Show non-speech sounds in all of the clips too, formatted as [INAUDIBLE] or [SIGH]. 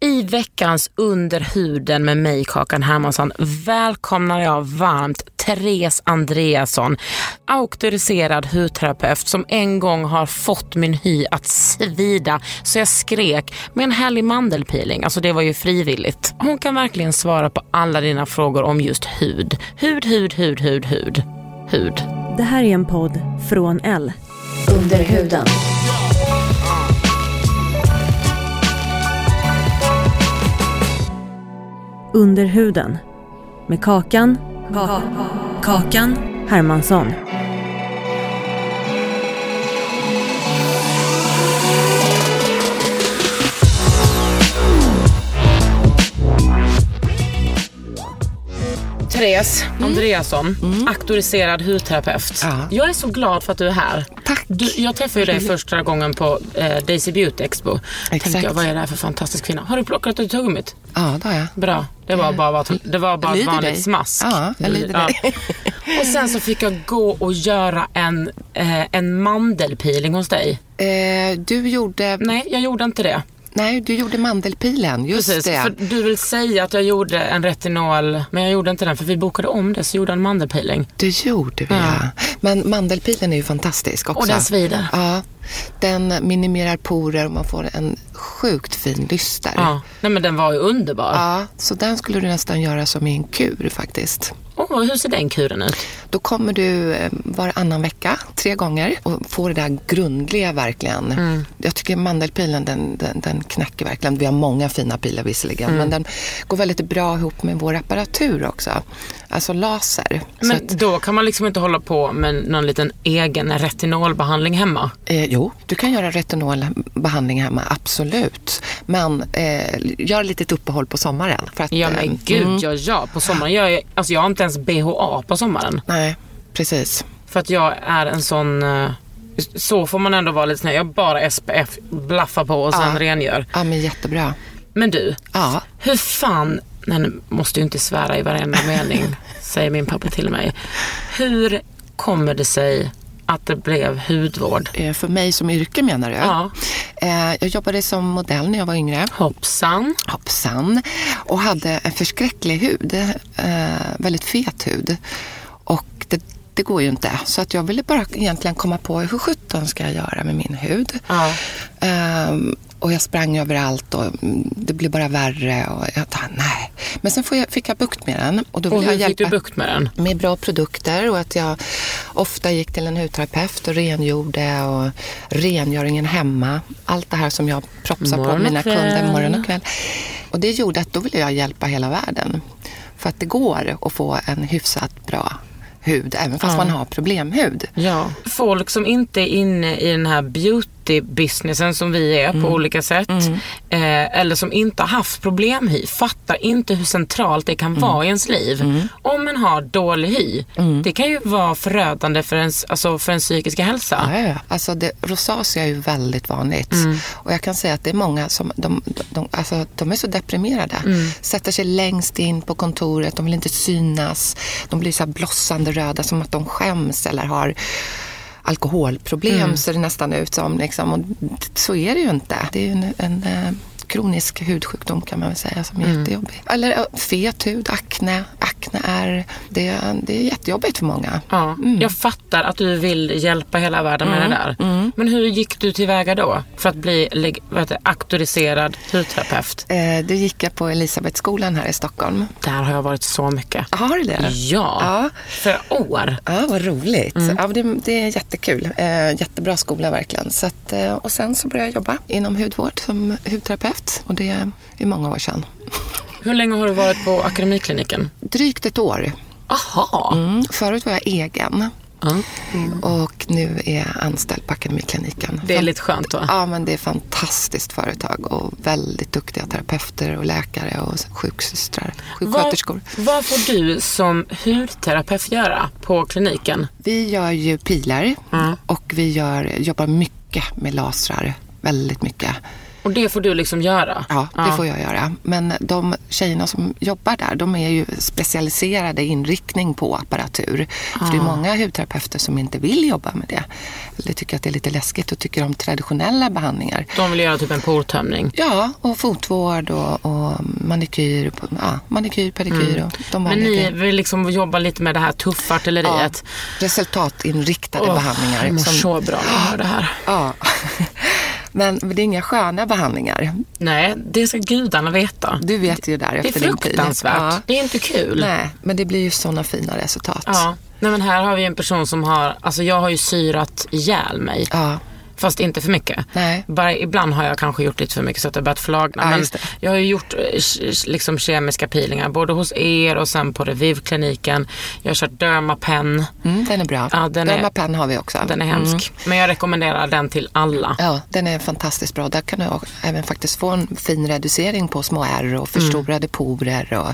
I veckans Under huden med mig, Kakan Hermansson, välkomnar jag varmt Therese Andreasson, auktoriserad hudterapeut som en gång har fått min hy att svida så jag skrek med en härlig mandelpeeling. Alltså det var ju frivilligt. Hon kan verkligen svara på alla dina frågor om just hud. Hud, hud, hud, hud, hud. Hud. Det här är en podd från L. Under huden. Under huden. Med Kakan. Kakan Hermansson. Therese Andreasson, auktoriserad hudterapeut. Ja. Jag är så glad för att du är här. Tack. Du, jag träffade ju dig första gången på eh, Daisy Beauty Expo. Tänkte Exakt. jag, vad är det här för fantastisk kvinna? Har du plockat ut tuggummit? Ja, det har jag. Bra. Det var bara, det var bara ett vanligt dig. smask. Ja, jag lyder dig. [LAUGHS] Och sen så fick jag gå och göra en, eh, en mandelpeeling hos dig. Eh, du gjorde... Nej, jag gjorde inte det. Nej, du gjorde mandelpilen. Just Precis, det. för du vill säga att jag gjorde en retinol, men jag gjorde inte den för vi bokade om det så gjorde en mandelpeeling. Det gjorde vi, ja. Men mandelpilen är ju fantastisk också. Och den svider. Ja. Den minimerar porer och man får en sjukt fin lyster. Ja. Nej men den var ju underbar. Ja, så den skulle du nästan göra som i en kur faktiskt. Åh, hur ser den kuren ut? Då kommer du eh, varannan vecka, tre gånger och får det där grundliga verkligen. Mm. Jag tycker mandelpilen den, den, den knäcker verkligen. Vi har många fina pilar visserligen Mm. men den går väldigt bra ihop med vår apparatur också. Alltså laser. Men att, då kan man liksom inte hålla på med någon liten egen retinolbehandling hemma. eh, jo, du kan göra retinolbehandling hemma, absolut. Men eh, gör lite ett uppehåll på sommaren. För att, Ja eh, men gud, ja, ja. På sommaren gör jag, alltså jag har inte ens BHA på sommaren. Nej, precis. För att jag är en sån, eh, så får man ändå vara lite snäll. Jag bara SPF, blaffar på och sen Ja. rengör. Ja, men jättebra. Men du, Ja, hur fan, nej nu måste ju inte svära i varenda mening, [LAUGHS] säger min pappa till mig. Hur kommer det sig att det blev hudvård? eh, för mig som yrke menar du? Ja. Eh, jag jobbade som modell när jag var yngre. Hoppsan. Hoppsan. Och hade en förskräcklig hud. Eh, väldigt fet hud. Och det, det går ju inte. Så att jag ville bara egentligen komma på hur sjutton ska jag göra med min hud. Ja. Och jag sprang överallt och mm, det blev bara värre. Och jag tänkte, nej. Men sen får jag, fick jag bukt med den. Och då Och ville jag hur fick du bukt med den? med bra produkter och att jag ofta gick till en hudterapeut och rengjorde och rengöringen hemma. Allt det här som jag propsar Morgon på mina kunder morgon och kväll. Och det gjorde att då ville jag hjälpa hela världen. För att det går att få en hyfsat bra hud även fast Ja. man har problemhud. Ja. Folk som inte är inne i den här beauty-businessen som vi är på olika sätt. Eh, eller som inte har haft problemhy. Fattar inte hur centralt det kan vara i ens liv. Om man har dålig hy. Det kan ju vara förödande för ens, alltså för ens psykiska hälsa. Ja, ja. Alltså det, rosacea är ju väldigt vanligt. Och jag kan säga att det är många som de, de, alltså, de är så deprimerade. Sätter sig längst in på kontoret, de vill inte synas. De blir så här blossande röda som att de skäms eller har alkoholproblem ser det nästan ut som. Liksom. Och så är det ju inte. Det är ju en, en eh, kronisk hudsjukdom kan man väl säga som är jättejobbig. Eller fet hud, akne. Ak akne är, det, det är jättejobbigt för många. Ja, Mm. Jag fattar att du vill hjälpa hela världen med det där. Mm. Men hur gick du tillväga då för att bli vad det, auktoriserad hudterapeut? Eh, det gick jag på Elisabethskolan här i Stockholm. Där har jag varit så mycket. Har du det? Ja, Ja. för år. Ja, vad roligt. Mm. Ja, det, det är jättekul. Eh, jättebra skola verkligen. Så att, eh, och sen så började jag jobba inom hudvård som hudterapeut. Och det är många år sedan. Hur länge har du varit på Akademikliniken? Drygt ett år. Aha. Mm. Förut var jag egen. Ja. Och nu är jag anställd på Akademikliniken. Det är lite skönt va? Ja, men det är fantastiskt företag och väldigt duktiga terapeuter och läkare och sjuksystrar, sjuksköterskor. Vad, vad får du som hudterapeut göra på kliniken? Vi gör ju pilar Mm. och vi gör, jobbar mycket med lasrar. Väldigt mycket. Och det får du liksom göra? Ja, det får jag göra. Men de tjejerna som jobbar där, de är ju specialiserade inriktning på apparatur. För det är många hudterapeuter som inte vill jobba med det. Eller tycker att det är lite läskigt och tycker om traditionella behandlingar. De vill göra typ en portömning. Ja, och fotvård och, och manikyr, ja, manikyr, pedikyr och de Mm. Men ni vill liksom jobba lite med det här tuffa artilleriet. Resultatinriktade Åh, behandlingar. Jag mår som- så bra när jag hör det här. Ja. Men det är inga sköna behandlingar. Nej, det ska gudarna veta. Du vet ju där Det är efter din tid. fruktansvärt. Ja. Det är inte kul. Nej, men det blir ju sådana fina resultat. Ja. Nej men här har vi en person som har, alltså jag har ju syrat ihjäl mig. Ja. Fast inte för mycket. Nej. Bara, ibland har jag kanske gjort lite för mycket så att det har börjat flagna. Ja, men jag har ju gjort eh, liksom kemiska peelingar både hos er och sen på Revivkliniken. Jag har kört Dermapen. Mm, den är bra. Ja, den är- Dermapen har vi också. Den är hemsk. Mm. Men jag rekommenderar den till alla. Ja, den är fantastiskt bra. Där kan du även faktiskt få en fin reducering på små ärr och förstorade porer. Och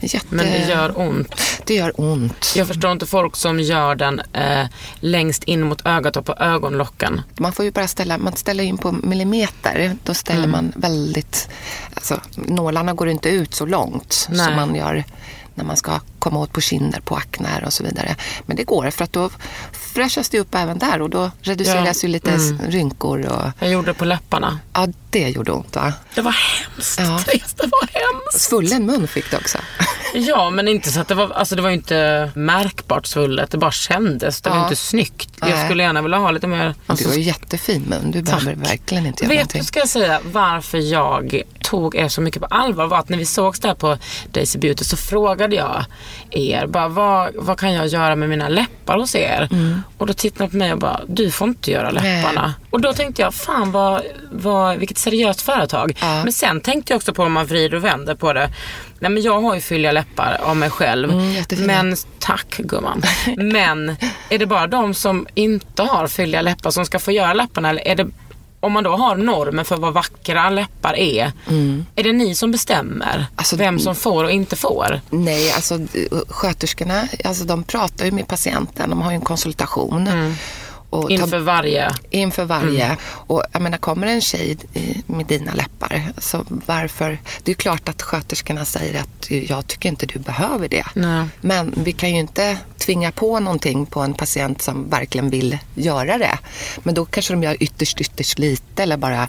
jätte... Men det gör ont. det gör ont. Jag förstår inte folk som gör den eh, längst in mot ögat och på ögonlocken. Man får ju bara ställa, man ställer in på millimeter. Då ställer Mm. man väldigt, alltså nålarna går inte ut så långt som Nej. man gör när man ska komma åt på kinder, på aknar och så vidare. Men det går för att då fräschas det upp även där och då reduceras Ja, ju lite mm. rynkor och Jag gjorde det på läpparna. ja, det gjorde ont va? Det var hemskt. Ja. [LAUGHS] Det var hemskt. Svullen mun fick du också. [LAUGHS] Ja, men inte så att det var, alltså det var ju inte märkbart svullet. Det bara kändes. Det var Ja. ju inte snyggt. Jag skulle gärna vilja ha lite mer... Alltså, du har ju jättefin mun. Du behöver verkligen inte göra Vet någonting. du, ska jag säga, varför jag tog er så mycket på allvar var att när vi sågs där på Daisy Beauty så frågade jag er, bara, vad, vad kan jag göra med mina läppar hos er? Och då tittade de på mig och bara, du får inte göra läpparna. Nej. Och då tänkte jag, fan vad, vad, vilket seriöst företag. Ja. Men sen tänkte jag också på om man vrider och vänder på det. Nej men jag har ju fylliga läppar av mig själv. Mm, men tack gumman. men är det bara de som inte har fylliga läppar som ska få göra läpparna? Eller är det, om man då har normen för vad vackra läppar är. Är det ni som bestämmer Mm. Alltså, vem som får och inte får? Nej, alltså sköterskorna, alltså de pratar ju med patienten. De har ju en konsultation. Och Inför varje... Inför varje. Och jag menar, kommer en tjej med dina läppar, så varför? Det är klart att sköterskorna säger att jag tycker inte du behöver det. Nej. Men vi kan ju inte tvinga på någonting på en patient som verkligen vill göra det. Men då kanske de gör ytterst, ytterst lite eller bara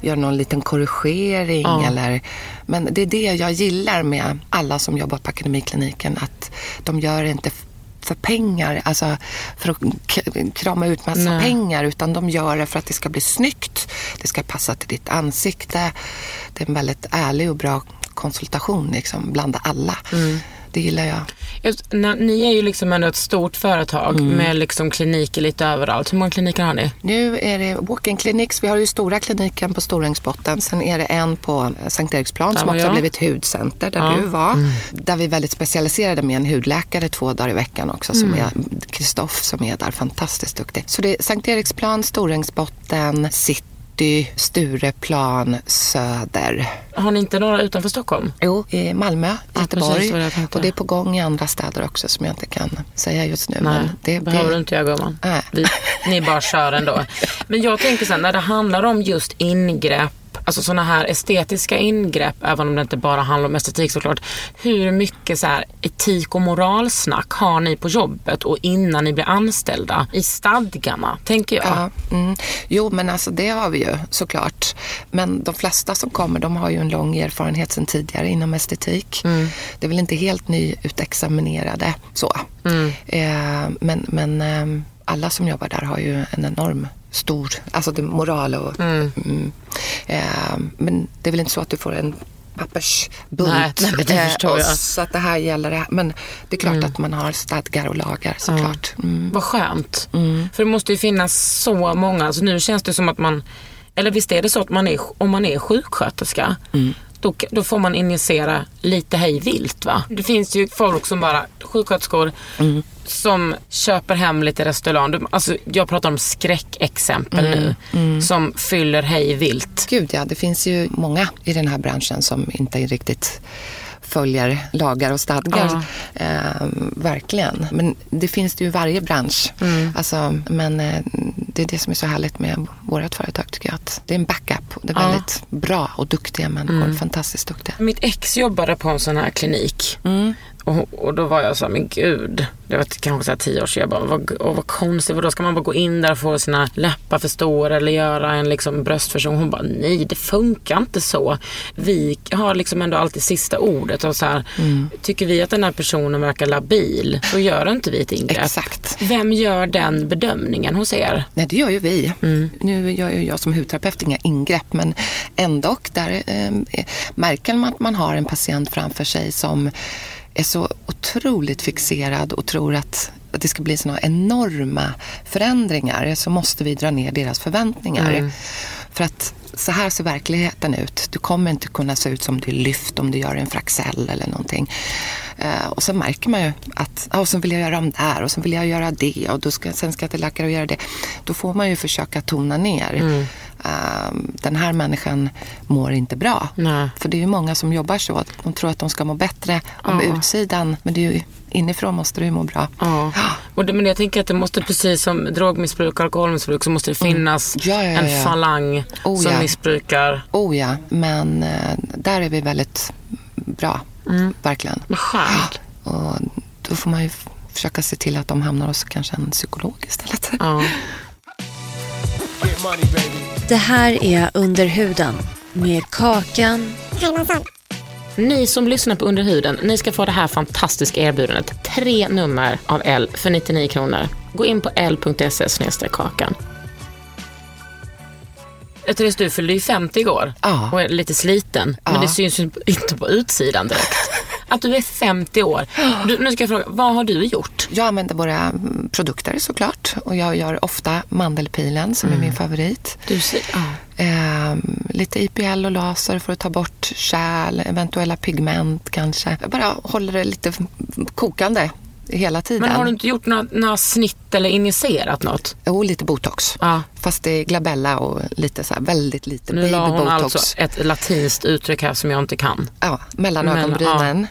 gör någon liten korrigering. Ja. Eller, men det är det jag gillar med alla som jobbar på Akademikliniken, att de gör inte för pengar, alltså för att krama ut massa Nej. pengar utan de gör det för att det ska bli snyggt. Det ska passa till ditt ansikte. Det är en väldigt ärlig och bra konsultation liksom, bland alla. Mm. Det gillar jag. Just, ni är ju liksom ändå ett stort företag Mm. med liksom kliniker lite överallt. Hur många kliniker har ni? Nu är det walk-in clinics. Vi har ju stora kliniken på Storängsbotten. Sen är det en på Sankt Eriksplan som också har blivit hudcenter där Ja. Mm. du var. Där vi är väldigt specialiserade med en hudläkare två dagar i veckan också. Som Mm. är Kristoff som är där, fantastiskt duktig. Så det är Sankt Eriksplan, Storängsbotten, City, Stureplan, Söder. Har ni inte några utanför Stockholm? Jo, i Malmö, Göteborg. och det är på gång i andra städer också som jag inte kan säga just nu. Nej, men det, behöver det, du inte göra gumman. Ni bara kör ändå. [LAUGHS] Men jag tänker sen när det handlar om just ingrepp alltså sådana här estetiska ingrepp, även om det inte bara handlar om estetik såklart. Hur mycket så här etik och moralsnack har ni på jobbet och innan ni blir anställda i stadgarna, tänker jag. Ja, mm. Jo, men alltså det har vi ju såklart. Men de flesta som kommer, de har ju en lång erfarenhet sedan tidigare inom estetik. Mm. Det är väl inte helt nyutexaminerade så. Mm. Eh, men men eh, alla som jobbar där har ju en enorm stor, alltså det moral och mm. Eh, men det är väl inte så att du får en pappersbunt. Nej, det eh, förstår jag. Så att det här gäller det. Men det är klart att man har stadgar och lagar såklart. Mm. Vad skönt. För det måste ju finnas så många, alltså nu känns det som att man, eller visst är det så att man är, om man är sjuksköterska, då, då får man injicera lite hej vilt va? Det finns ju folk som bara, sjuksköterskor, som köper hem lite restaurang. De- Alltså, jag pratar om skräckexempel nu, som fyller hej vilt. Gud ja, det finns ju många i den här branschen som inte riktigt följer lagar och stadgar. Eh, verkligen. Men det finns det ju i varje bransch. Alltså, men eh, det är det som är så härligt med vårt företag tycker jag. Att det är en backup. Det är Ja. väldigt bra och duktiga människor. Fantastiskt duktiga. Mitt ex jobbade på en sån här klinik. Och, och då var jag så här, men gud. Det var kanske så här tio år sedan. Jag bara, vad, åh, vad konstigt. Vad då ska man bara gå in där och få sina läppar för stora eller göra en liksom bröstförstoring? Hon bara, nej det funkar inte så. Vi har liksom ändå alltid sista ordet. Och så här, Tycker vi att den här personen verkar labil, då gör inte vi ett ingrepp. Exakt. Vem gör den bedömningen hos er? Nej, det gör ju vi. Nu gör ju jag som hudterapeut inga ingrepp, men ändå där eh, märker man att man har en patient framför sig som är så otroligt fixerad och tror att att det ska bli sådana enorma förändringar så måste vi dra ner deras förväntningar. Mm. För att så här ser verkligheten ut. Du kommer inte kunna se ut som du lyft om du gör en fraxell eller någonting. Eh, och så märker man ju att ah, och så vill jag göra om där och så vill jag göra det och då ska, sen ska jag till läkare och göra det. Då får man ju försöka tona ner. Eh, den här människan mår inte bra. Nej. För det är ju många som jobbar så. att De tror att de ska må bättre om Ja. utsidan. Men det är ju, inifrån måste du ju må bra. Ja. Och det, men jag tänker att det måste precis som drogmissbruk och alkoholmissbruk så måste det finnas Ja, ja, ja, en falang Oh, som ja. missbrukar. Oh ja, men eh, där är vi väldigt bra. Verkligen. Vad skönt. [GASPS] Och då får man ju försöka se till att de hamnar hos kanske en psykolog istället. Ja. Det här är Under huden med Kakan Ni som lyssnar på Under huden, ni ska få det här fantastiska erbjudandet. Tre nummer av L för 99 kronor. Gå in på l.se kakan. Therese, du fyllde ju 50 igår Ja. och är lite sliten. Men Ja. det syns ju inte på utsidan direkt. Att du är 50 år. Du, nu ska jag fråga, vad har du gjort? Jag använder våra mm, produkter såklart och jag gör ofta mandelpilen som är min favorit. Du ser, ja. Ehm, lite IPL och laser för att ta bort kärl, eventuella pigment kanske. Jag bara håller det lite kokande hela tiden. Men har du inte gjort några, några snitt eller injicerat något? Jo, lite botox. Ja. Fast det är glabella och lite så här, väldigt lite Nu baby la hon botox. alltså ett latinskt uttryck här som jag inte kan. Ja, mellan ögonbrynen. Eh,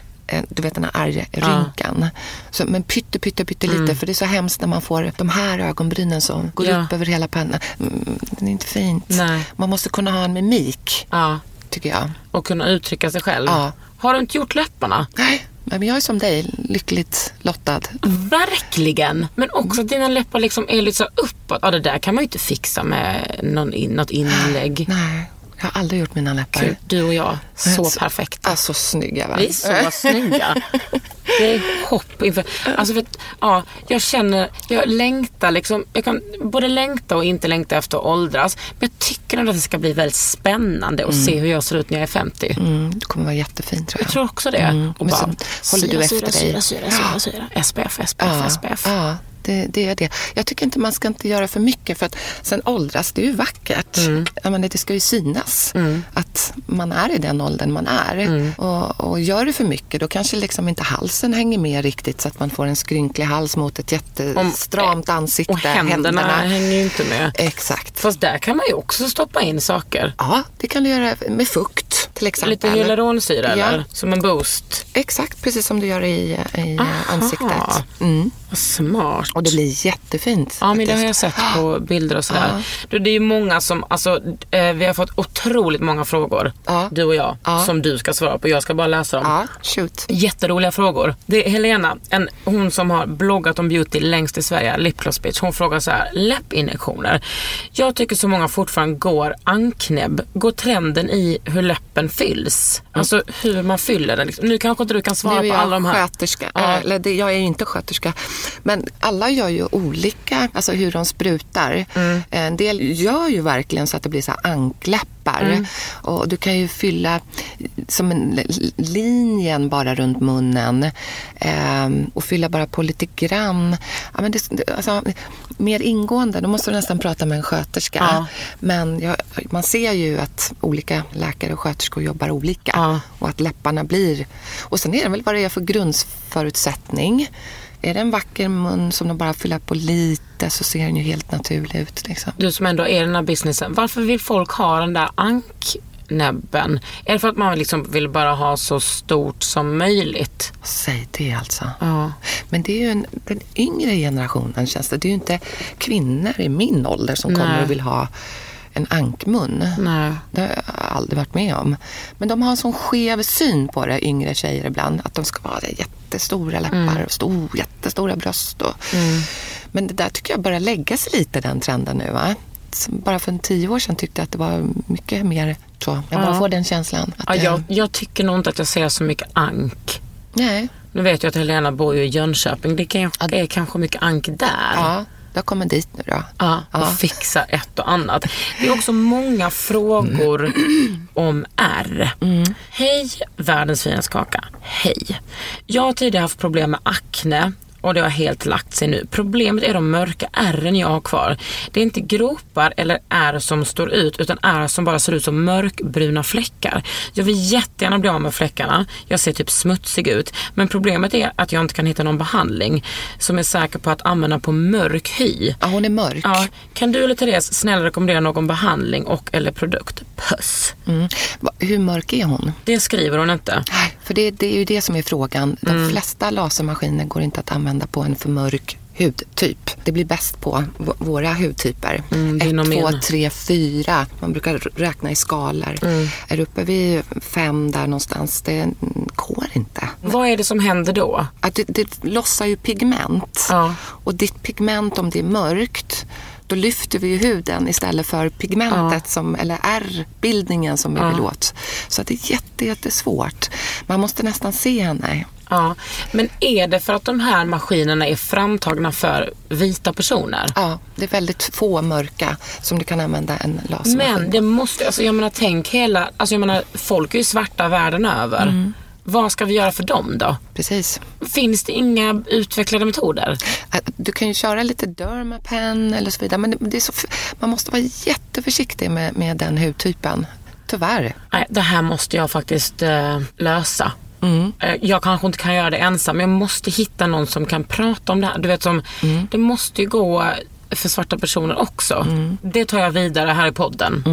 Du vet den här argrynkan. Så, men pytte, pytte, pytte lite. För det är så hemskt när man får de här ögonbrynen som går Mm. Ja. upp över hela pannan. Mm, det är inte fint. Nej. Man måste kunna ha en mimik, Ja. tycker jag. Och kunna uttrycka sig själv. Ja. Har du inte gjort läpparna? Nej, men jag är som dig, lyckligt lottad. Verkligen! Men också att dina läppar liksom är lite så uppåt. Ja, det där kan man ju inte fixa med någon in, något inlägg. Nej, jag har aldrig gjort mina läppar. Gud, Du och jag, så Så- perfekta. Ja, så snygga va? Vi är så [LAUGHS] snygga. Det är hopp inför... Alltså för, ja, jag känner, jag längtar liksom. Jag kan både längta och inte längta efter att åldras. Men jag tycker ändå att det ska bli väldigt spännande att se hur jag ser ut när jag är 50. Mm, du kommer vara jättefin tror jag. Jag tror också det. Mm. Och bara så håller du syra, efter syra, dig. Syra, syra, syra, syra. SPF, SPF, Ja, SPF. ja det, det är det. Jag tycker inte man ska inte göra för mycket för att sen åldras, det är ju vackert. Mm. Jag menar, det ska ju synas att man är i den åldern man är. Mm. Och, och gör det för mycket då kanske liksom inte halsen hänger med riktigt så att man får en skrynklig hals mot ett jättestramt ansikte. Och händerna, hänger ju inte med. Exakt. Fast där kan man ju också stoppa in saker. Ja, det kan du göra med fukt till exempel. Lite hyaluronsyra Ja. eller? Som en boost. Exakt, precis som du gör i, i Aha. ansiktet. Mm. Vad smart. Och det blir jättefint. Ja, men det har jag sett på bilder och sådär. Du, Det är ju många som, alltså, eh, vi har fått otroligt många frågor, Ja. du och jag, Ja. som du ska svara på. Jag ska bara läsa dem. Ja, shoot. Jätteroliga frågor. Det är Helena, en, hon som har bloggat om beauty längst i Sverige, Lipgloss Bitch. Hon frågar så här, läppinjektioner. Jag tycker så många fortfarande går anknäbb. Går trenden i hur läppen fylls? Alltså hur man fyller den. Liksom. Nu kanske inte du kan svara på alla de här. sköterska. Ja. Eller det, jag är ju inte sköterska. Men alla gör ju olika, alltså hur de sprutar. Mm. En del gör ju verkligen så att det blir så här ankläppar. Mm. Och du kan ju fylla som en linjen bara runt munnen. Ehm, och fylla bara på lite grann. Ja, men det, alltså, mer ingående, då måste du nästan prata med en sköterska. Ja. Men jag, man ser ju att olika läkare och sköterskor jobbar olika. Ja. Och att läpparna blir... Och sen är det väl vad det är för grundförutsättning. Är det en vacker mun som de bara fyller på lite så ser den ju helt naturlig ut. Liksom. Du som ändå är den här businessen. Varför vill folk ha den där anknäbben? Är det för att man liksom vill bara ha så stort som möjligt? Säg det alltså. Ja. Men det är ju en, den yngre generationen känns det. Det är ju inte kvinnor i min ålder som kommer Nej. och vill ha en ankmun. Nej. Det har jag aldrig varit med om. Men de har en sån skev syn på det, yngre tjejer ibland. Att de ska vara jättestora läppar och stor, jättestora bröst. Och, Men det där tycker jag börjar lägga sig lite, den trenden nu. Va? Bara för en tio år sedan tyckte jag att det var mycket mer så. Jag bara Ja. får den känslan. Ja, jag, jag tycker nog inte att jag ser så mycket ank. Nej, Nu vet jag att Helena bor ju i Jönköping. Det kan, är kanske mycket ank där. ja, jag kommer dit nu då. Ja, och fixa ett och annat. Det är också många frågor om R. Hej världens finaste kaka. Hej. Jag har tidigare haft problem med akne och det har helt lagt sig nu. Problemet är de mörka ärren jag har kvar. Det är inte gropar eller ärr som står ut utan ärr som bara ser ut som mörkbruna fläckar. Jag vill jättegärna bli av med fläckarna. Jag ser typ smutsig ut. Men problemet är att jag inte kan hitta någon behandling som är säker på att använda på mörk hy. Ja, hon är mörk. Ja, kan du eller Therese snälla rekommendera någon behandling och eller produkt? Puss. Mm. Hur mörk är hon? Det skriver hon inte. Nej, För det, det är ju det som är frågan. De Mm. flesta lasermaskiner går inte att använda på en för mörk hudtyp. Det blir bäst på våra hudtyper. Mm, det är nog Ett, två, min. tre, fyra. Man brukar räkna i skalor. Mm. Är du uppe vid fem där någonstans, det går inte. Vad är det som händer då? Att det, det lossar ju pigment. Ja. Och ditt pigment, om det är mörkt, då lyfter vi ju huden istället för pigmentet, som, eller ärrbildningen som vi vill åt. Så det är jätte, jättesvårt. Man måste nästan se henne. Ja, men är det för att de här maskinerna är framtagna för vita personer? Ja, det är väldigt få mörka som du kan använda en lasermaskin Men det måste, alltså jag menar tänk hela, alltså jag menar folk är ju svarta världen över. Mm. Vad ska vi göra för dem då? Precis. Finns det inga utvecklade metoder? Äh, Du kan ju köra lite Dermapen eller så vidare, men det, är så, man måste vara jätteförsiktig med, med den hudtypen. Tyvärr. Nej, det här måste jag faktiskt eh, lösa. Mm. Jag kanske inte kan göra det ensam, men jag måste hitta någon som kan prata om det här. Du vet, som, Mm. Det måste ju gå för svarta personer också. Mm. Det tar jag vidare här i podden.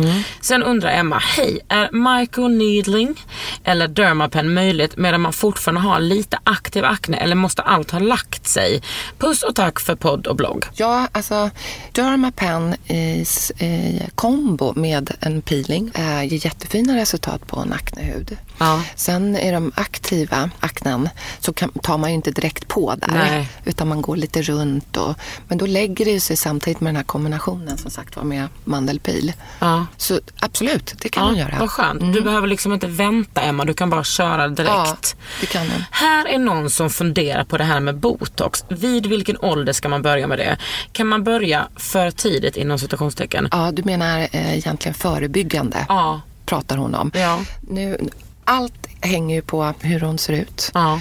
Sen undrar Emma, hej, är microneedling eller dermapen möjligt medan man fortfarande har lite aktiv akne eller måste allt ha lagt sig? Puss och tack för podd och blogg. Ja, alltså Dermapen i, i kombo med en peeling äh, ger jättefina resultat på en aknehud. Ja. Sen är de aktiva aknen så kan, tar man ju inte direkt på där Nej. utan man går lite runt. Och, men då lägger det sig samtidigt med den här kombinationen som sagt var med mandelpil. Ja. Så absolut, det kan man göra. Vad skönt. Du behöver liksom inte vänta Emma, du kan bara köra direkt. Ja, det kan man. Här är någon som funderar på det här med botox. Vid vilken ålder ska man börja med det? Kan man börja för tidigt inom citationstecken? Ja, du menar eh, egentligen förebyggande, Ja. pratar hon om. Ja. Nu, allt hänger ju på hur hon ser ut. Ja.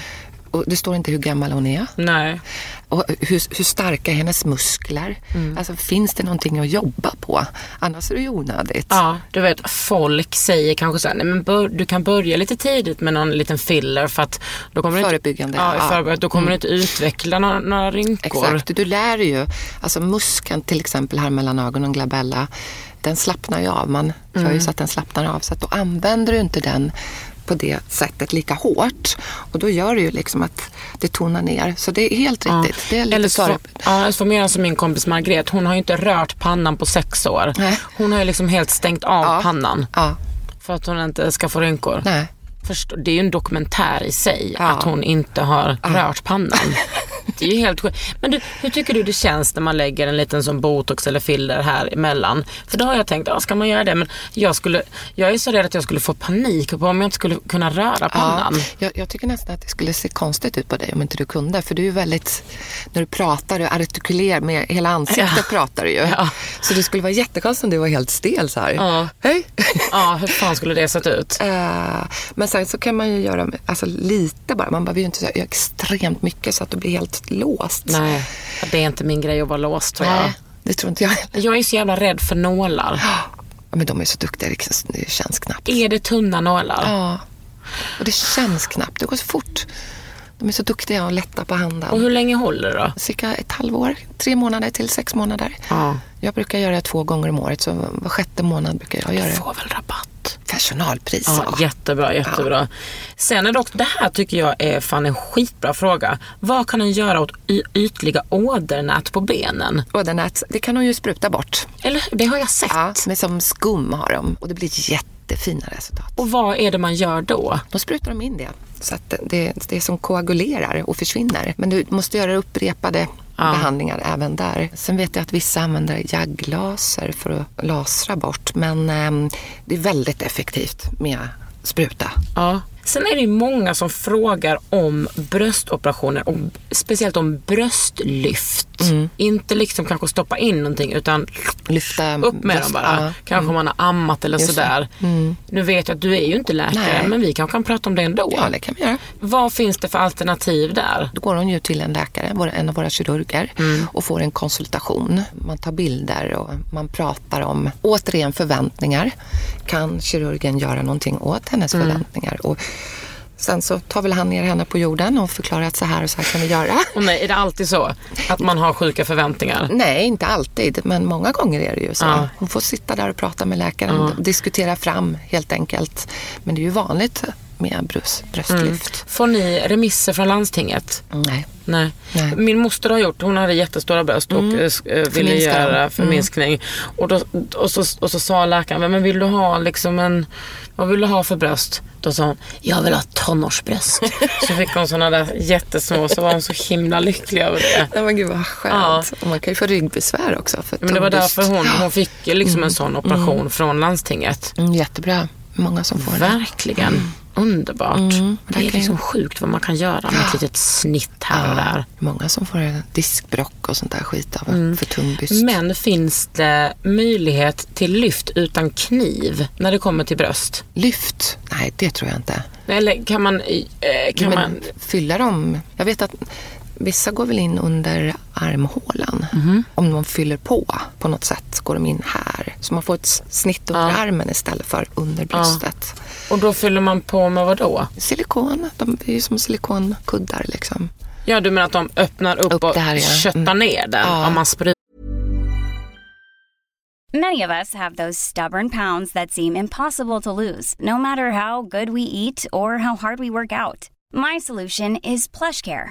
Och det står inte hur gammal hon är. Nej. Och hur, hur starka är hennes muskler? Mm. Alltså, finns det någonting att jobba på? Annars är det ju onödigt. Ja, du vet folk säger kanske så här, nej men bör, du kan börja lite tidigt med någon liten filler för att då kommer du Förebyggande, inte, ja, ja. förebyggande, då kommer Mm. du inte utveckla några, några rynkor. Exakt, du lär dig ju. Alltså muskeln till exempel här mellan ögonen, glabella, den slappnar ju av. Man gör Mm. ju så att den slappnar av. Så att då använder du inte den på det sättet lika hårt. Och då gör det ju liksom att det tonar ner. Så det är helt riktigt. Det är lite Eller så, sorg. ja, så göra som min kompis Margret. Hon har ju inte rört pannan på sex år. Nej. Hon har ju liksom helt stängt av Ja. pannan Ja, för att hon inte ska få rynkor. nej. Förstå, det är ju en dokumentär i sig Ja. att hon inte har rört pannan. Det är ju helt sjukt. Men du, hur tycker du det känns när man lägger en liten som botox eller filler här emellan? För då har jag tänkt, ja, ska man göra det? Men jag, skulle, jag är så rädd att jag skulle få panik på om jag inte skulle kunna röra pannan. Ja, jag, jag tycker nästan att det skulle se konstigt ut på dig om inte du kunde. För du är ju väldigt, när du pratar, du artikulerar med hela ansiktet Ja. pratar du ju. Ja. Så det skulle vara jättekonstigt om du var helt stel så här. Ja. Hej! Ja, hur fan skulle det sett ut? Eh, Men sen så kan man ju göra alltså, lite bara. Man behöver ju inte göra extremt mycket så att du blir helt låst. Nej, det är inte min grej att vara låst tror jag. Nej, det tror inte jag. Jag är så jävla rädd för nålar. Ja, Men de är så duktiga, det- det känns knappt. Är det tunna nålar? Ja, och det känns knappt. Det går så fort. De är så duktiga och lätta på handen. Och hur länge håller det då? Cirka ett halvår, tre månader till sex månader. Ja. Jag brukar göra det två gånger om året, så var sjätte månad brukar jag göra det. Får väl rabatt. Personalpris. Ja, Ja, jättebra, jättebra. Sen är det också, det här tycker jag är fan en skitbra fråga. Vad kan en göra åt ytliga ådernät på benen? Ådernät, det kan hon ju spruta bort. Eller? Det har jag sett. Ja, men som skum har de och det blir jättefina resultat. Och vad är det man gör då? Då sprutar de in det så att det, det är som koagulerar och försvinner. Men du måste göra upprepade behandlingar även där. Sen vet jag att vissa använder jagglaser för att lasra bort. Men ehm, det är väldigt effektivt med spruta. Ja. Sen är det ju många som frågar om bröstoperationer och speciellt om bröstlyft. Inte liksom kanske stoppa in någonting utan Lyfta upp med dem bara. ja. Kanske man har ammat eller Just sådär. Nu vet jag att du är ju inte läkare Nej. men vi kanske kan prata om det ändå. Ja, det kan vi göra. Vad finns det för alternativ där? Då går hon ju till en läkare, en av våra kirurger och får en konsultation. Man tar bilder och man pratar om, återigen förväntningar. Kan kirurgen göra någonting åt hennes förväntningar? Och sen så tar väl han ner henne på jorden och förklarar att så här och så här kan vi göra. Och nej, är det alltid så? Att man har sjuka förväntningar? Nej, inte alltid, men många gånger är det ju så. Ja. Hon får sitta där och prata med läkaren och diskutera fram helt enkelt. Men det är ju vanligt med bröst, bröstlyft. Får ni remisser från landstinget? Nej. Nej. Nej. Min moster har gjort, hon hade jättestora bröst och eh, sk- eh, ville göra Mm. förminskning. Och, då, och, så, och så sa läkaren, men vill du ha liksom en, vad vill du ha för bröst? Då sa hon, jag vill ha tonårsbröst. [LAUGHS] så fick hon sådana där jättesmå, så var hon så himla lycklig över det. Nej men gud vad skönt. Och man kan ju få ryggbesvär också. För Men det var därför hon, hon fick liksom en sån operation från landstinget. Mm, jättebra. Många som får det. Verkligen. Underbart. det är Mm. liksom sjukt vad man kan göra med ett litet snitt här och där. Många som får diskbrock och sånt där skit av för tung byst. Men finns det möjlighet till lyft utan kniv när det kommer till bröst? Lyft? Nej, det tror jag inte. Eller kan man... eh, Kan man fylla dem? Jag vet att vissa går väl in under armhålan. Mhm. Om de fyller på på något sätt går de in här. Så man får ett snitt under armen istället för under bröstet. och då fyller man på med vad då? Silikon, de är ju som silikonkuddar liksom. Ja, du menar att de öppnar upp, Upp och där, ja. köttar Mm. ner den Ja. om man sprutar? Many of us have those stubborn pounds that seem impossible to lose, no matter how good we eat or how hard we work out. My solution is PlushCare.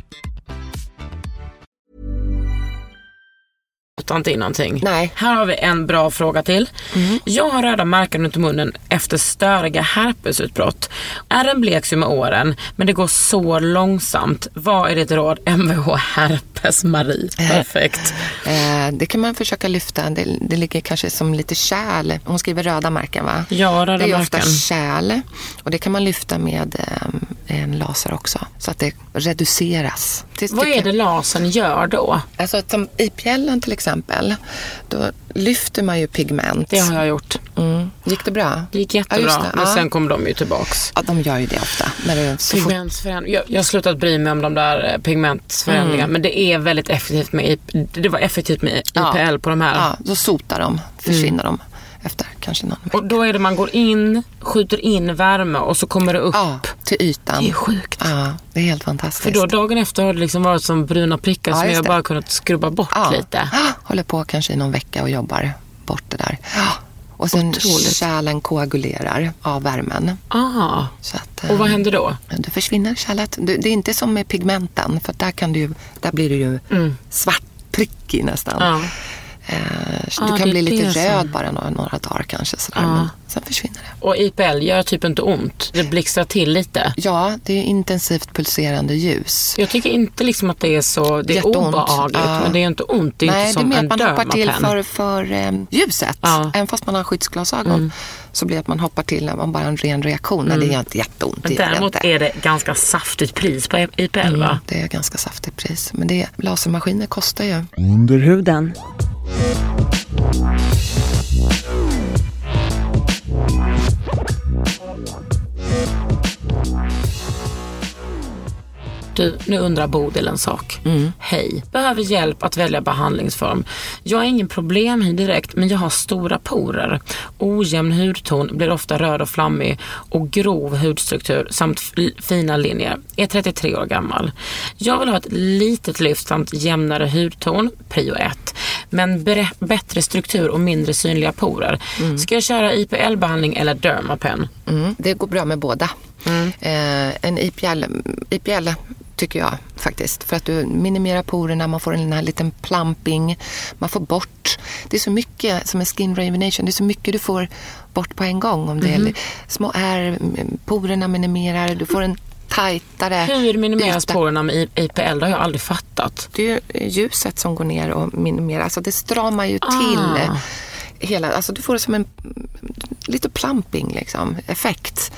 inte in någonting. Nej. Här har vi en bra fråga till. Jag har röda märken runt munnen efter störiga herpesutbrott. Ärren bleks ju med åren, men det går så långsamt. Vad är ditt råd? Mvh herpes Marie. Perfekt. Eh, det kan man försöka lyfta. Det, det ligger kanske som lite kärl. Hon skriver röda märken va? Ja, röda Det är ju ofta märken. kärl och det kan man lyfta med eh, en laser också. Så att det reduceras. Vad är det lasern gör då? Alltså som i pjällen till exempel, då lyfter man ju pigment. Det har jag gjort. Mm. Gick det bra? Det gick Ja, jättebra, just det. men Ja. sen kom de ju tillbaks. Ja, de gör ju det ofta. När det så. Pigmentsförändring. Jag, jag har slutat bry mig om de där eh, pigmentsförändringarna. Men det är väldigt effektivt med Det var effektivt med Ja. IPL på de här. Ja, då sotar de, försvinner de efter kanske någon vecka. Och då är det man går in, skjuter in värme och så kommer det upp. Ja, till ytan. Det är sjukt. Ja, det är helt fantastiskt. För då dagen efter har det liksom varit som bruna prickar Ja, som jag det. bara kunnat skrubba bort ja. lite. [GASPS] Håller på kanske i någon vecka och jobbar bort det där. [GASPS] Och sen Otroligt. kärlen koagulerar av värmen. Aha. Att, Och vad eh, händer då? Det försvinner kärlet. Det det är inte som med pigmenten för där, kan du, där blir du ju svart prickig nästan. Mm. Ja. Eh, Ah, du kan bli lite det som- röd bara några, några dagar kanske. Sådär. Men sen försvinner det. Och IPL gör typ inte ont. Det blixtrar till lite. Ja, det är intensivt pulserande ljus. Jag tycker inte liksom att det är så, det är Jätteont. obehagligt Ja. men det är inte ont. Det är Nej, inte det är som mer en att man hoppar till för, för eh, ljuset. Ja. Mm. Även fast man har skyddsglasögon så blir det att man hoppar till när man bara har en ren reaktion. Nej, det gör inte jätteont. Men det det däremot inte. är det ganska saftigt pris på IPL Mm, va? det är ganska saftigt pris. Men det, lasermaskiner kostar ju. Under huden. Du, nu undrar Bodil en sak. Mm. Hej. Behöver hjälp att välja behandlingsform. Jag har ingen problem här direkt men jag har stora porer. Ojämn hudton, blir ofta röd och flammig och grov hudstruktur samt fina linjer. Är 33 år gammal. Jag vill ha ett litet lyft samt jämnare hudton, prio 1. Men bättre struktur och mindre synliga porer. Ska jag köra IPL-behandling eller Dermapen? Mm, det går bra med båda. Eh, en IPL, IPL tycker jag faktiskt. För att du minimerar porerna, man får en här liten plumping, man får bort. Det är så mycket som är skin rejuvenation, det är så mycket du får bort på en gång. Om det är små ärr, porerna minimerar, du får en tajtare Hur minimeras yta. porerna med IPL? Det har jag aldrig fattat. Det är ju ljuset som går ner och minimerar. Alltså det stramar ju till Ah. hela, alltså du får det som en lite plumping liksom, effekt.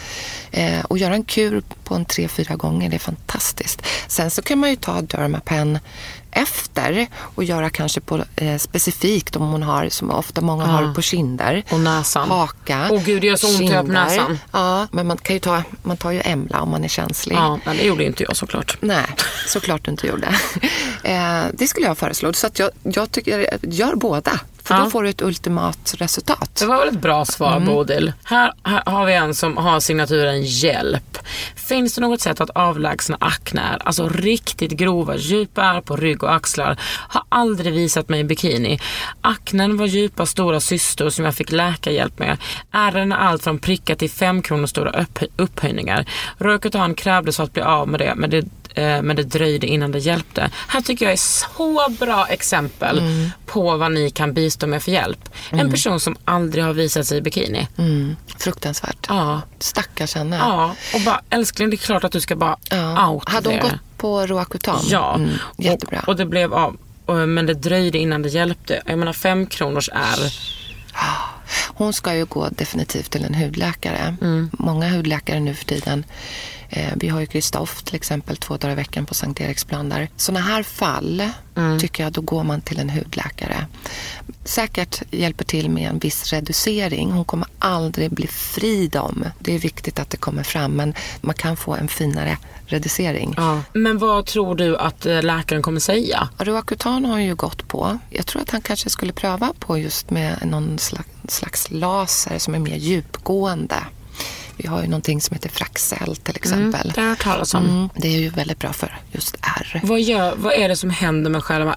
Eh, och göra en kur på en tre, fyra gånger, det är fantastiskt. Sen så kan man ju ta Dermapen efter och göra kanske på, eh, specifikt om hon har, som ofta många har på kinder. Och näsan. Haka. Åh gud, det gör så ont göra på kinder. näsan. Ja, men man kan ju ta, man tar ju Emla om man är känslig. Ja, men det gjorde inte jag såklart. Nej, såklart du inte gjorde. [LAUGHS] Eh, det skulle jag föreslå. Så att jag, jag tycker, gör båda. För Ja. då får du ett ultimat resultat. Det var väl ett bra svar Bodil. Här, här har vi en som har signaturen hjälp. Finns det något sätt att avlägsna aknär, alltså riktigt grova djupa på rygg och axlar? Har aldrig visat mig i bikini. Aknen var djupa stora cystor som jag fick läkarhjälp med. Ärren är allt från prickar till fem kronor stora upp, upphöjningar. Röketan krävdes för att bli av med det, men det men det dröjde innan det hjälpte. Här tycker jag är så bra exempel på vad ni kan bistå med för hjälp. En person som aldrig har visat sig i bikini. Mm, fruktansvärt. Ja. Stackars henne. Ja, och bara älskling det är klart att du ska bara Ja. out Hade hon det. gått på Roacutan? Ja, Mm, jättebra. Och, och det blev av. Men det dröjde innan det hjälpte. Jag menar fem kronors är. Hon ska ju gå definitivt till en hudläkare. Mm. Många hudläkare nu för tiden. Eh, vi har ju Kristoff till exempel två dagar i veckan på Sankt Eriksplan där. Sådana här fall Mm. tycker jag då går man till en hudläkare. Säkert hjälper till med en viss reducering. Hon kommer aldrig bli fri dem. Det är viktigt att det kommer fram men man kan få en finare reducering. Ja. Men vad tror du att eh, läkaren kommer säga? Roacutan har ju gått på. Jag tror att han kanske skulle pröva på just med någon slags, slags laser som är mer djupgående. Vi har ju någonting som heter Fraxel till exempel. Det har jag hört talas om. Mm, det är ju väldigt bra för just ärr. Vad, gör, vad är det som händer med själva...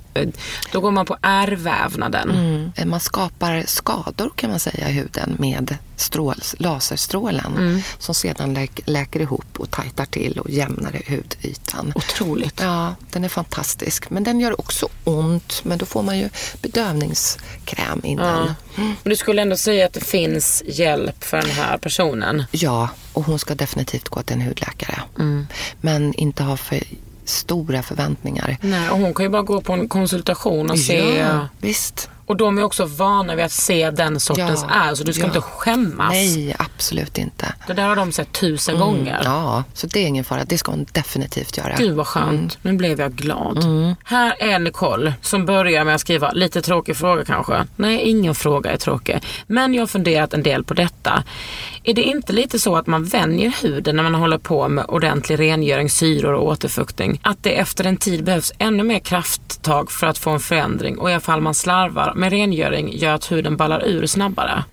Då går man på ärrvävnaden. Mm. Man skapar skador kan man säga i huden med strål, laserstrålen Mm. som sedan läk, läker ihop och tajtar till och jämnar hudytan. Otroligt. Ja, den är fantastisk. Men den gör också ont, men då får man ju bedövningskräm innan. Men du skulle ändå säga att det finns hjälp för den här personen? Ja, och hon ska definitivt gå till en hudläkare. Men inte ha för stora förväntningar. Nej, och hon kan ju bara gå på en konsultation och se... Ja, visst. Och de är också vana vid att se den sortens Ja, ärr, så du ska ja. inte skämmas. Nej, absolut inte. Det där har de sett tusen gånger. Ja, så det är ingen fara. Det ska hon definitivt göra. Gud vad skönt. Nu blev jag glad. Här är Nicole som börjar med att skriva, lite tråkig fråga kanske. Nej, ingen fråga är tråkig. Men jag har funderat en del på detta. Är det inte lite så att man vänjer huden när man håller på med ordentlig rengöring, syror och återfuktning? Att det efter en tid behövs ännu mer krafttag för att få en förändring och i alla fall man slarvar med rengöring gör att huden ballar ur snabbare?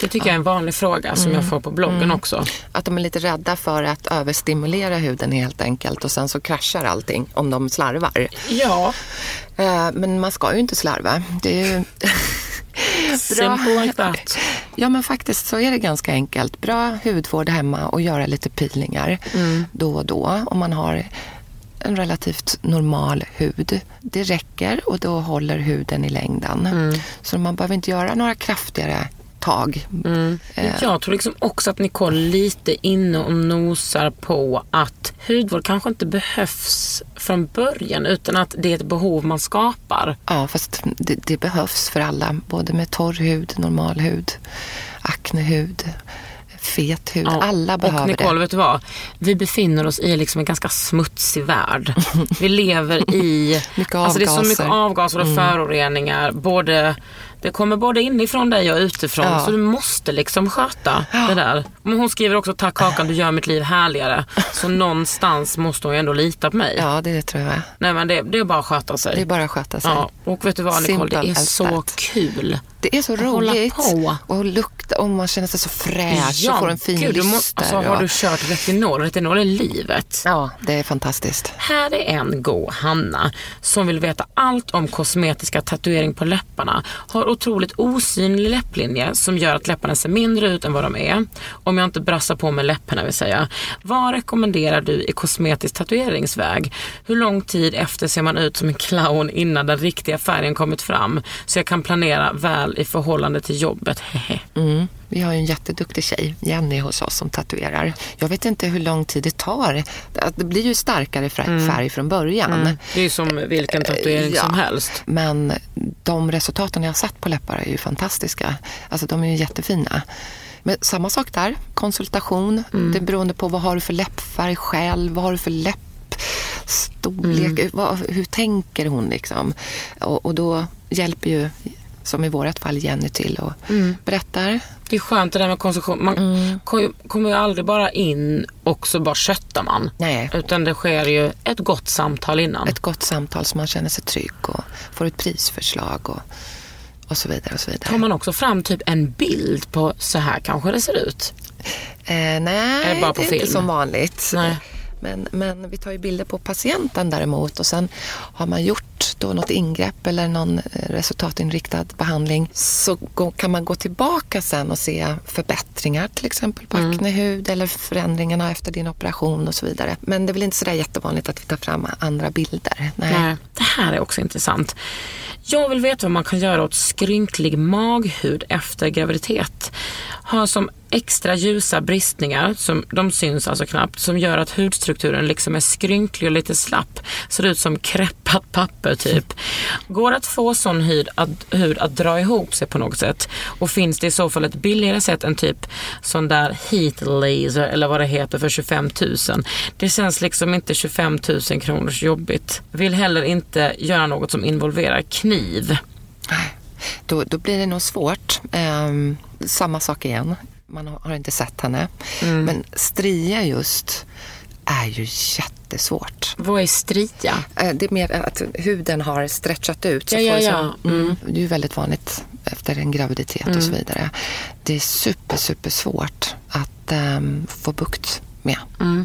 Det tycker jag är en vanlig fråga som jag får på bloggen också. Att de är lite rädda för att överstimulera huden helt enkelt och sen så kraschar allting om de slarvar. Ja, Eh, Men man ska ju inte slarva. Det är ju... [LAUGHS] simple like that. Ja men faktiskt så är det ganska enkelt. Bra hudvård hemma och göra lite peelingar då och då om man har en relativt normal hud. Det räcker och då håller huden i längden. Så man behöver inte göra några kraftigare tag. Eh, Jag tror liksom också att Nicole lite inne och nosar på att hudvård kanske inte behövs från början utan att det är ett behov man skapar. Ja, fast det, det behövs för alla. Både med torr hud, normal hud, aknehud, fet hud. Ja, Alla behöver och Nicole, det. vet du vad? Vi befinner oss i liksom en ganska smutsig värld. Vi lever i... [LAUGHS] Mycket Alltså det är så avgaser. mycket avgaser och föroreningar. Både, det kommer både inifrån dig och utifrån. Ja. Så du måste liksom sköta det där. Men hon skriver också, tack Kakan, du gör mitt liv härligare. Så någonstans måste hon ju ändå lita på mig. Ja, det, det tror jag. Nej men det, det är bara att sköta sig. Det är bara att sköta sig. Ja, och vet du vad Nicole, Simple det är så that. kul. Det är så Att hålla roligt. på. Och lukta, och man känner sig så fräsch och får en fin gud, må, lyster. alltså, har och- du kört retinol? Retinol är livet. Ja, det är fantastiskt. Här är en god Hanna som vill veta allt om kosmetiska tatuering på läpparna. Har otroligt osynlig läpplinje som gör att läpparna ser mindre ut än vad de är. Om jag inte brassar på med läpparna vill säga. Vad rekommenderar du i kosmetisk tatueringsväg? Hur lång tid efter ser man ut som en clown innan den riktiga färgen kommit fram? Så jag kan planera väl i förhållande till jobbet. [LAUGHS] Mm. Vi har ju en jätteduktig tjej, Jenny, hos oss som tatuerar. Jag vet inte hur lång tid det tar. Det blir ju starkare färg, färg från början. Det är ju som vilken tatuering Ja. som helst. Men de resultaten jag har sett på läppar är ju fantastiska. Alltså de är ju jättefina. Men samma sak där, konsultation. Det är beroende på vad har du för läppfärg själv, vad har du för läppstorlek, vad, hur tänker hon liksom? Och, och då hjälper ju, som i vårt fall, Jenny till och berättar. Det är skönt det där med konsumtion. Man Mm. kom ju- kommer ju aldrig bara in och så bara köttar man. Nej. Utan det sker ju ett gott samtal innan. Ett gott samtal så man känner sig trygg och får ett prisförslag och, och så vidare. och så vidare. Tar man också fram typ en bild på så här kanske det ser ut? Eh, nej, Är det bara på är film? inte som vanligt. Nej. Men, men vi tar ju bilder på patienten däremot och sen har man gjort då något ingrepp eller någon eh, resultatinriktad behandling så kan man gå tillbaka sen och se förbättringar till exempel på Mm. aknehud eller förändringarna efter din operation och så vidare. Men det är väl inte sådär jättevanligt att vi tar fram andra bilder. Nej. Nej, det här är också intressant. Jag vill veta vad man kan göra åt skrynklig maghud efter graviditet. Har som extra ljusa bristningar, som, de syns alltså knappt, som gör att hudstrukturen liksom är skrynklig och lite slapp. Ser ut som kräppat papper typ. Går det att få sån hud att, hud att dra ihop sig på något sätt? Och finns det i så fall ett billigare sätt än typ sån där heat laser eller vad det heter för 25 000? Det känns liksom inte 25 000 kronors jobbigt. Vill heller inte göra något som involverar kniv. Då, då blir det nog svårt. Um samma sak igen. Man har, inte sett henne. Mm. Men stria just är ju jättesvårt. Vad är stria? Eh, Det är mer att huden har stretchat ut. Så Ja, ja, ja. som- mm. Det är ju väldigt vanligt efter en graviditet och så vidare. Det är super, super svårt att ehm, få bukt med.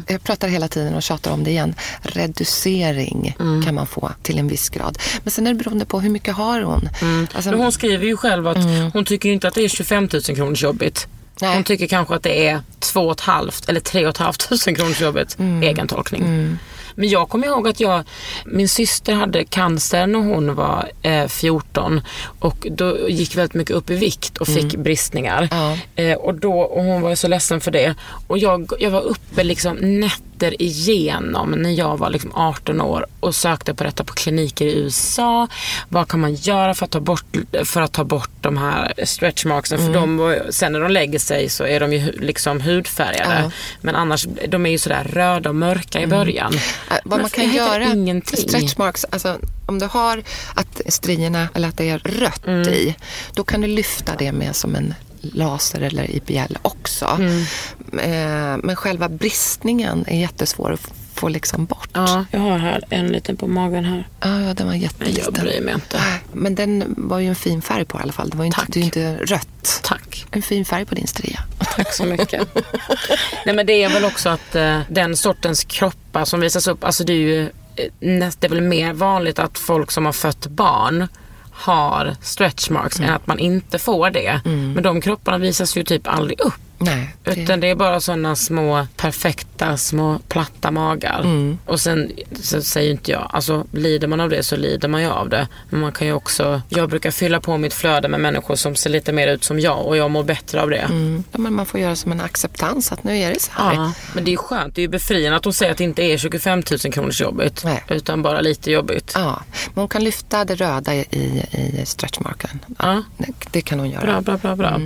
Jag pratar hela tiden och tjatar om det igen. Reducering kan man få till en viss grad. Men sen är det beroende på hur mycket har hon. Alltså, Men hon skriver ju själv att hon tycker inte att det är 25 000 kronors jobbigt. Nej. Hon tycker kanske att det är 2 500 eller 3 500 kronors jobbigt. Egen tolkning. Men jag kommer ihåg att jag, min syster hade cancer när hon var eh, 14 och då gick väldigt mycket upp i vikt och fick bristningar. Ja. Eh, och, då, och hon var så ledsen för det. Och jag, jag var uppe liksom nätter igenom när jag var liksom 18 år och sökte på detta på kliniker i USA. Vad kan man göra för att ta bort, för att ta bort de här stretch marksen? För de, sen när de lägger sig så är de ju liksom hudfärgade. Ja. Men annars, de är ju sådär röda och mörka i början. Äh, vad Men man för kan göra, ingenting. stretch marks, alltså om du har att strierna, eller att det är rött Mm. i, då kan du lyfta det med som en laser eller IPL också. Mm. Eh, Men själva bristningen är jättesvår att få liksom bort. Ja, jag har här en liten på magen här. Ja, ja, den var jätteliten. jag bryr mig inte. Nej, Men den var ju en fin färg på i alla fall. Det var ju inte, Tack. ju inte rött. Tack. En fin färg på din stria. Tack så mycket. Nej men det är väl också att eh, den sortens kroppar som visas upp, alltså det är ju eh, det är väl mer vanligt att folk som har fött barn har stretch marks än att man inte får det. Men de kropparna visas ju typ aldrig upp. Nej, det- Utan det är bara sådana små perfekta små platta magar. Och sen så säger inte jag, alltså lider man av det så lider man ju av det. Men man kan ju också, jag brukar fylla på mitt flöde med människor som ser lite mer ut som jag och jag mår bättre av det. Mm. Ja, men man får göra som en acceptans att nu är det så här. Ja, men det är ju skönt. Det är ju befriande att hon säger att det inte är 25 000 kronors jobbigt. Nej. Utan bara lite jobbigt. Ja, men hon kan lyfta det röda i, i stretchmarken. Ja. Det, det kan hon göra. Bra, bra, bra. bra.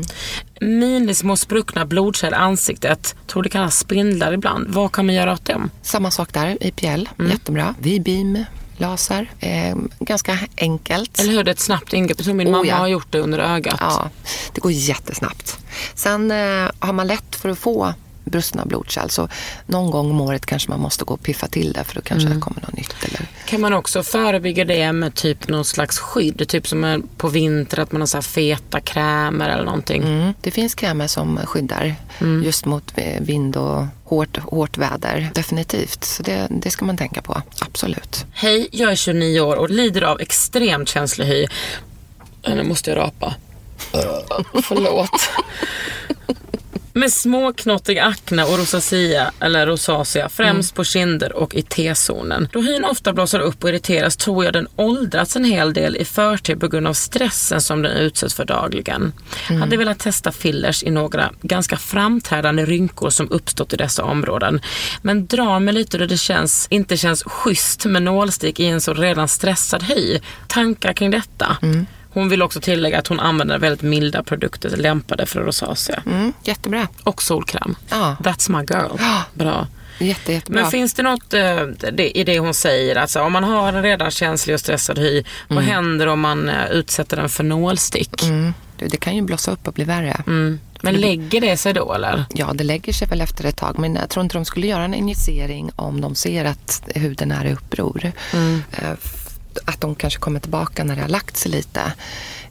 Minismå spruckna blodkärl i ansiktet. Tror det kallas spindlar ibland. Vad kan man göra åt dem? Samma sak där, IPL, Mm. jättebra. V-beam, laser, eh, ganska enkelt. Eller hur? Det är ett snabbt ingrepp. Jag tror min Oh, mamma ja. har gjort det under ögat. Ja, det går jättesnabbt. Sen eh, har man lätt för att få brustna blodkärl så någon gång om året kanske man måste gå och piffa till det för då kanske Mm. det kommer något nytt. Eller... Kan man också förebygga det med typ någon slags skydd? Typ som är på vinter att man har så här feta krämer eller någonting. Mm. Det finns krämer som skyddar Mm. just mot vind och hårt, hårt väder. Definitivt, så det, det ska man tänka på. Absolut. Hej, jag är 29 år och lider av extremt känslig hy. Äh, Nu måste jag rapa. Förlåt. Med småknottig akne och rosacea, eller rosacea, främst på kinder och i T-zonen. Då hyn ofta blossar upp och irriteras tror jag den åldrats en hel del i förtid på grund av stressen som den utsätts för dagligen. Hade velat testa fillers i några ganska framträdande rynkor som uppstått i dessa områden. Men drar mig lite då det känns, inte känns schysst med nålstick i en så redan stressad hy. Tankar kring detta? Hon vill också tillägga att hon använder väldigt milda produkter lämpade för rosacea. Mm, jättebra. Och solkräm. Ja. That's my girl. Bra. Jätte, jättebra. Men finns det något eh, det, i det hon säger? Alltså, om man har en redan känslig och stressad hy, vad händer om man eh, utsätter den för nålstick? mm. Du, Det kan ju blossa upp och bli värre. Mm. Men lägger det sig då eller? Ja, det lägger sig väl efter ett tag. Men jag tror inte de skulle göra en injicering om de ser att huden är i uppror. Mm. Att de kanske kommer tillbaka när det har lagt sig lite.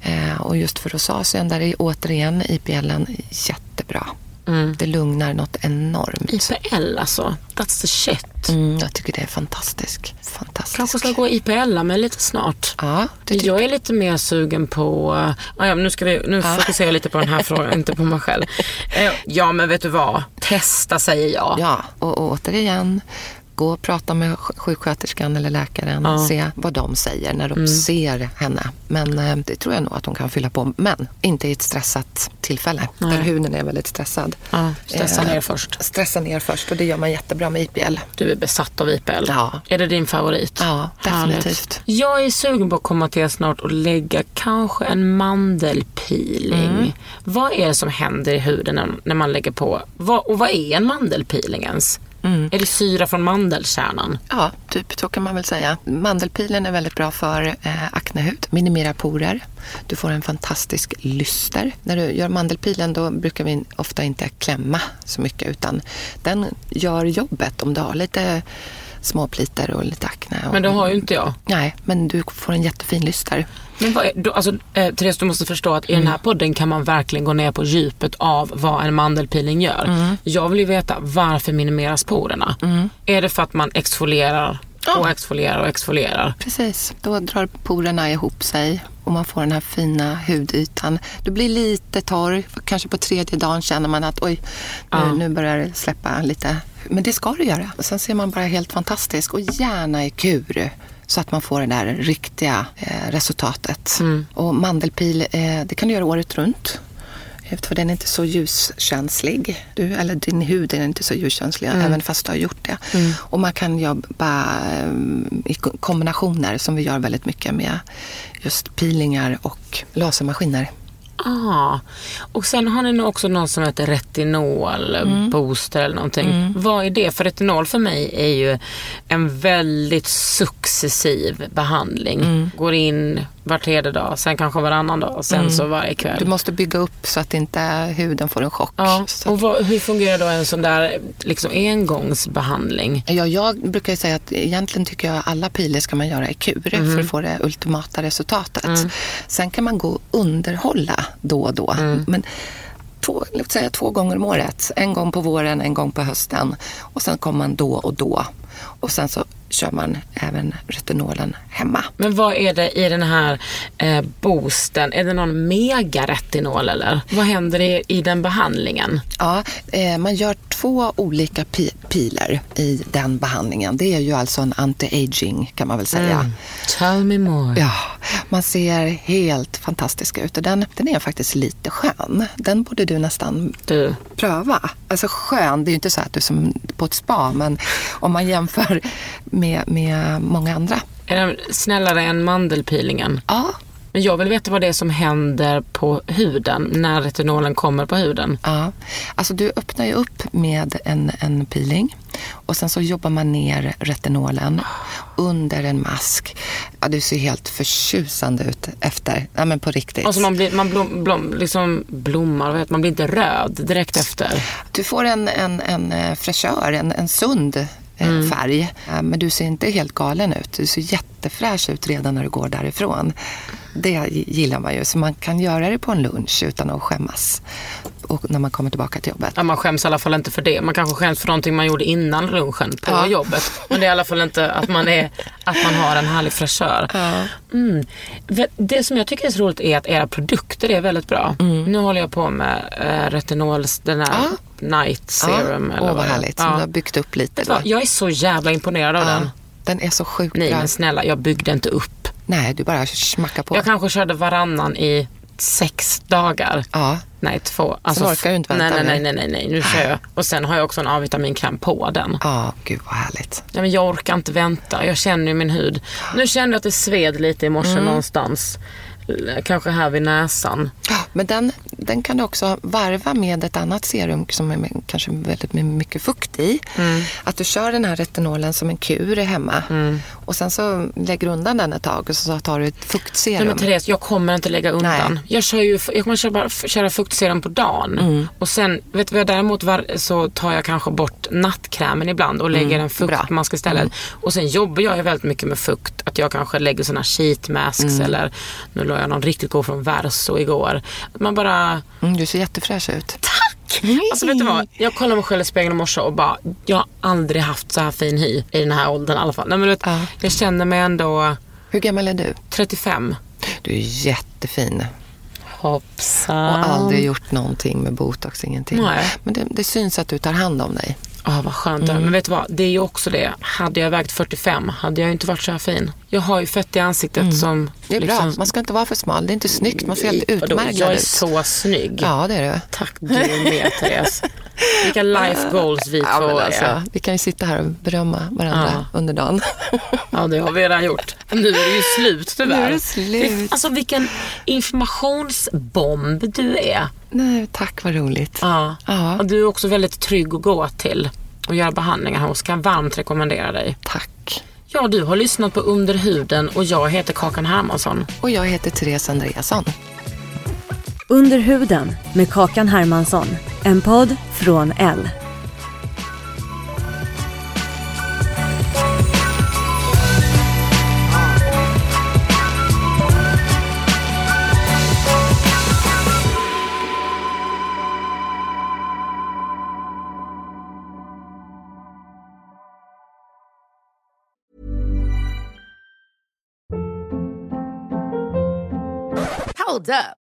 Eh, Och just för rosacean, där är återigen IPLen jättebra. Mm. Det lugnar något enormt. IPL alltså, that's the shit. Mm, jag tycker det är fantastiskt. Fantastiskt. Kanske ska gå IPL med lite snart. Ja, Jag är lite mer sugen på, uh, ja, nu, ska vi, nu fokuserar jag lite på den här frågan, inte på mig själv. [LAUGHS] Eh, ja men vet du vad, testa säger jag. Ja, och, och återigen, gå och prata med sj- sjuksköterskan eller läkaren och se vad de säger när de Mm. ser henne. Men eh, det tror jag nog att hon kan fylla på. Men inte i ett stressat tillfälle där huden är väldigt stressad. Ja, stressa Eh, ner först. Stressa ner först och det gör man jättebra med IPL. Du är besatt av IPL. Ja. Är det din favorit? Ja, Härligt. definitivt. Jag är sugen på att komma till er snart och lägga kanske en mandelpeeling. Mm. Vad är det som händer i huden när, man lägger på? Och vad är en mandelpeeling ens? Mm. Är det syra från mandelkärnan? Ja, typ så kan man väl säga. Mandelpilen är väldigt bra för eh, aknehud. Minimerar porer. Du får en fantastisk lyster. När du gör mandelpilen då brukar vi ofta inte klämma så mycket utan den gör jobbet. Om du har lite små plitor och lite akne. Och, Men det har ju inte jag. Nej, men du får en jättefin lyster. Men vad är, då, alltså, eh, Therese, du måste förstå att i den här Mm. podden kan man verkligen gå ner på djupet av vad en mandelpeeling gör. Mm. Jag vill ju veta varför minimeras porerna? Är det för att man exfolierar och exfolierar och exfolierar? Precis, då drar porerna ihop sig och man får den här fina hudytan. Du blir lite torr, kanske på tredje dagen känner man att oj, nu, nu börjar det släppa lite. Men det ska du göra. Och sen ser man bara helt fantastisk och gärna i kur så att man får det där riktiga eh, resultatet. Och mandelpil, eh, det kan du göra året runt. För den är inte så ljuskänslig. Du, eller din hud är inte så ljuskänslig även fast du har gjort det. Och man kan jobba eh, i ko- kombinationer som vi gör väldigt mycket med just peelingar och lasermaskiner. Ah. Och sen har ni också något som heter retinol Mm. booster eller någonting. Vad är det? För retinol för mig är ju en väldigt successiv behandling. Mm. Går in var tredje dag, sen kanske varannan dag, sen så varje kväll. Mm. Du måste bygga upp så att inte huden får en chock. Ja, och vad, hur fungerar då en sån där liksom engångsbehandling? Ja, jag brukar ju säga att egentligen tycker jag alla piler ska man göra i kur för att få det ultimata resultatet. Sen kan man gå och underhålla då och då. Men två, låt säga två gånger om året. En gång på våren, en gång på hösten. Och sen kommer man då och då. Och sen så kör man även retinolen hemma. Men vad är det i den här eh, boosten? Är det någon megaretinol eller? Vad händer i, i den behandlingen? Ja, eh, man gör två olika pi- piler i den behandlingen. Det är ju alltså en anti-aging kan man väl säga. Tell me more. Ja, man ser helt fantastisk ut och den, den är faktiskt lite skön. Den borde du nästan Du, pröva. Alltså skön, det är ju inte så att du är som på ett spa, men om man jämför med, med många andra. är den snällare än mandelpeelingen? Ja, Men jag vill veta vad det är som händer på huden när retinolen kommer på huden. Ja, alltså du öppnar ju upp med en, en peeling och sen så jobbar man ner retinolen under en mask. Ja, du ser helt förtjusande ut efter. Ja, men på riktigt. Alltså man, blir, man blom, blom, liksom blommar, vad heter, man blir inte röd direkt efter. Du får en, en, en eh, fräschör, en, en sund Mm. färg. Äh, men du ser inte helt galen ut. Du ser jättefräsch ut redan när du går därifrån. Det gillar man ju. Så man kan göra det på en lunch utan att skämmas. Och när man kommer tillbaka till jobbet. Ja, man skäms i alla fall inte för det. Man kanske skäms för någonting man gjorde innan lunchen på Ja. jobbet. Men det är i alla fall inte att man, är, att man har en härlig fräschör. Mm. Det som jag tycker är så roligt är att era produkter är väldigt bra. Nu håller jag på med äh, retinols, den här Ja. night serum. Ja, åh, vad det är. härligt. Som du har byggt upp lite vad? då. Jag är så jävla imponerad av den. Den är så sjukt Nej bra. men snälla, jag byggde inte upp. Nej, du bara smackar på. Jag kanske körde varannan i sex dagar. Ja, Nej, två. Alltså, orkar du inte vänta nej, nej, nej, nej, nej, nu kör jag. Och sen har jag också en A-vitaminkräm på den. ja, gud vad härligt. Ja, men jag orkar inte vänta. Jag känner ju min hud. Nu kände jag att det sved lite i morse någonstans. Kanske här vid näsan. Men den, den kan du också varva med ett annat serum som är med, kanske väldigt mycket fukt i. Mm. Att du kör den här retinolen som en kur hemma och sen så lägger du undan den ett tag och så tar du ett Nej, fuktserum. men Therese, jag kommer inte lägga undan. Nej. Jag, kör ju, jag kommer köra, bara, köra fuktserum på dagen. Och sen, vet du vad jag däremot var, så tar jag kanske bort nattkrämen ibland och lägger en fuktmask istället. Och sen jobbar jag ju väldigt mycket med fukt. Att jag kanske lägger såna sheet masks eller nu la jag någon riktigt god från Verso igår. Man bara Mm, du ser jättefräsch ut. Tack! Alltså vet du vad? Jag kollade mig själv i spegeln i morse och bara, jag har aldrig haft så här fin hy i den här åldern i alla fall. Nej, men vet, Ja. Jag känner mig ändå Hur gammal är du? 35. Du är jättefin Hoppsan. och aldrig gjort någonting med botox, ingenting. Nej. Men det, det syns att du tar hand om dig. Ja, vad skönt. Mm. Men vet du vad? Det är ju också det. Hade jag vägt 45 hade jag inte varit så här fin. Jag har ju fett i ansiktet som... Mm. Det är liksom, bra. Man ska inte vara för smal. Det är inte snyggt. Man ser helt utmärglad Jag är ut. så snygg. Ja, det är du. Tack du med Therese. [LAUGHS] Vilka life goals vi Ja, två är. alltså, vi kan ju sitta här och berömma varandra Ja. under dagen. [LAUGHS] Ja, det har vi redan gjort. Nu är det ju slut tyvärr. Nu är det slut. Alltså vilken informationsbomb du är. Nej, tack vad roligt. Ja. Ja. Och du är också väldigt trygg att gå till och göra behandlingar hos. Kan varmt rekommendera dig. Tack. Ja, du har lyssnat på Under huden och jag heter Kakan Hermansson. Och jag heter Therese Andreasson. Under huden med Kakan Hermansson. En podd från L. Hold up.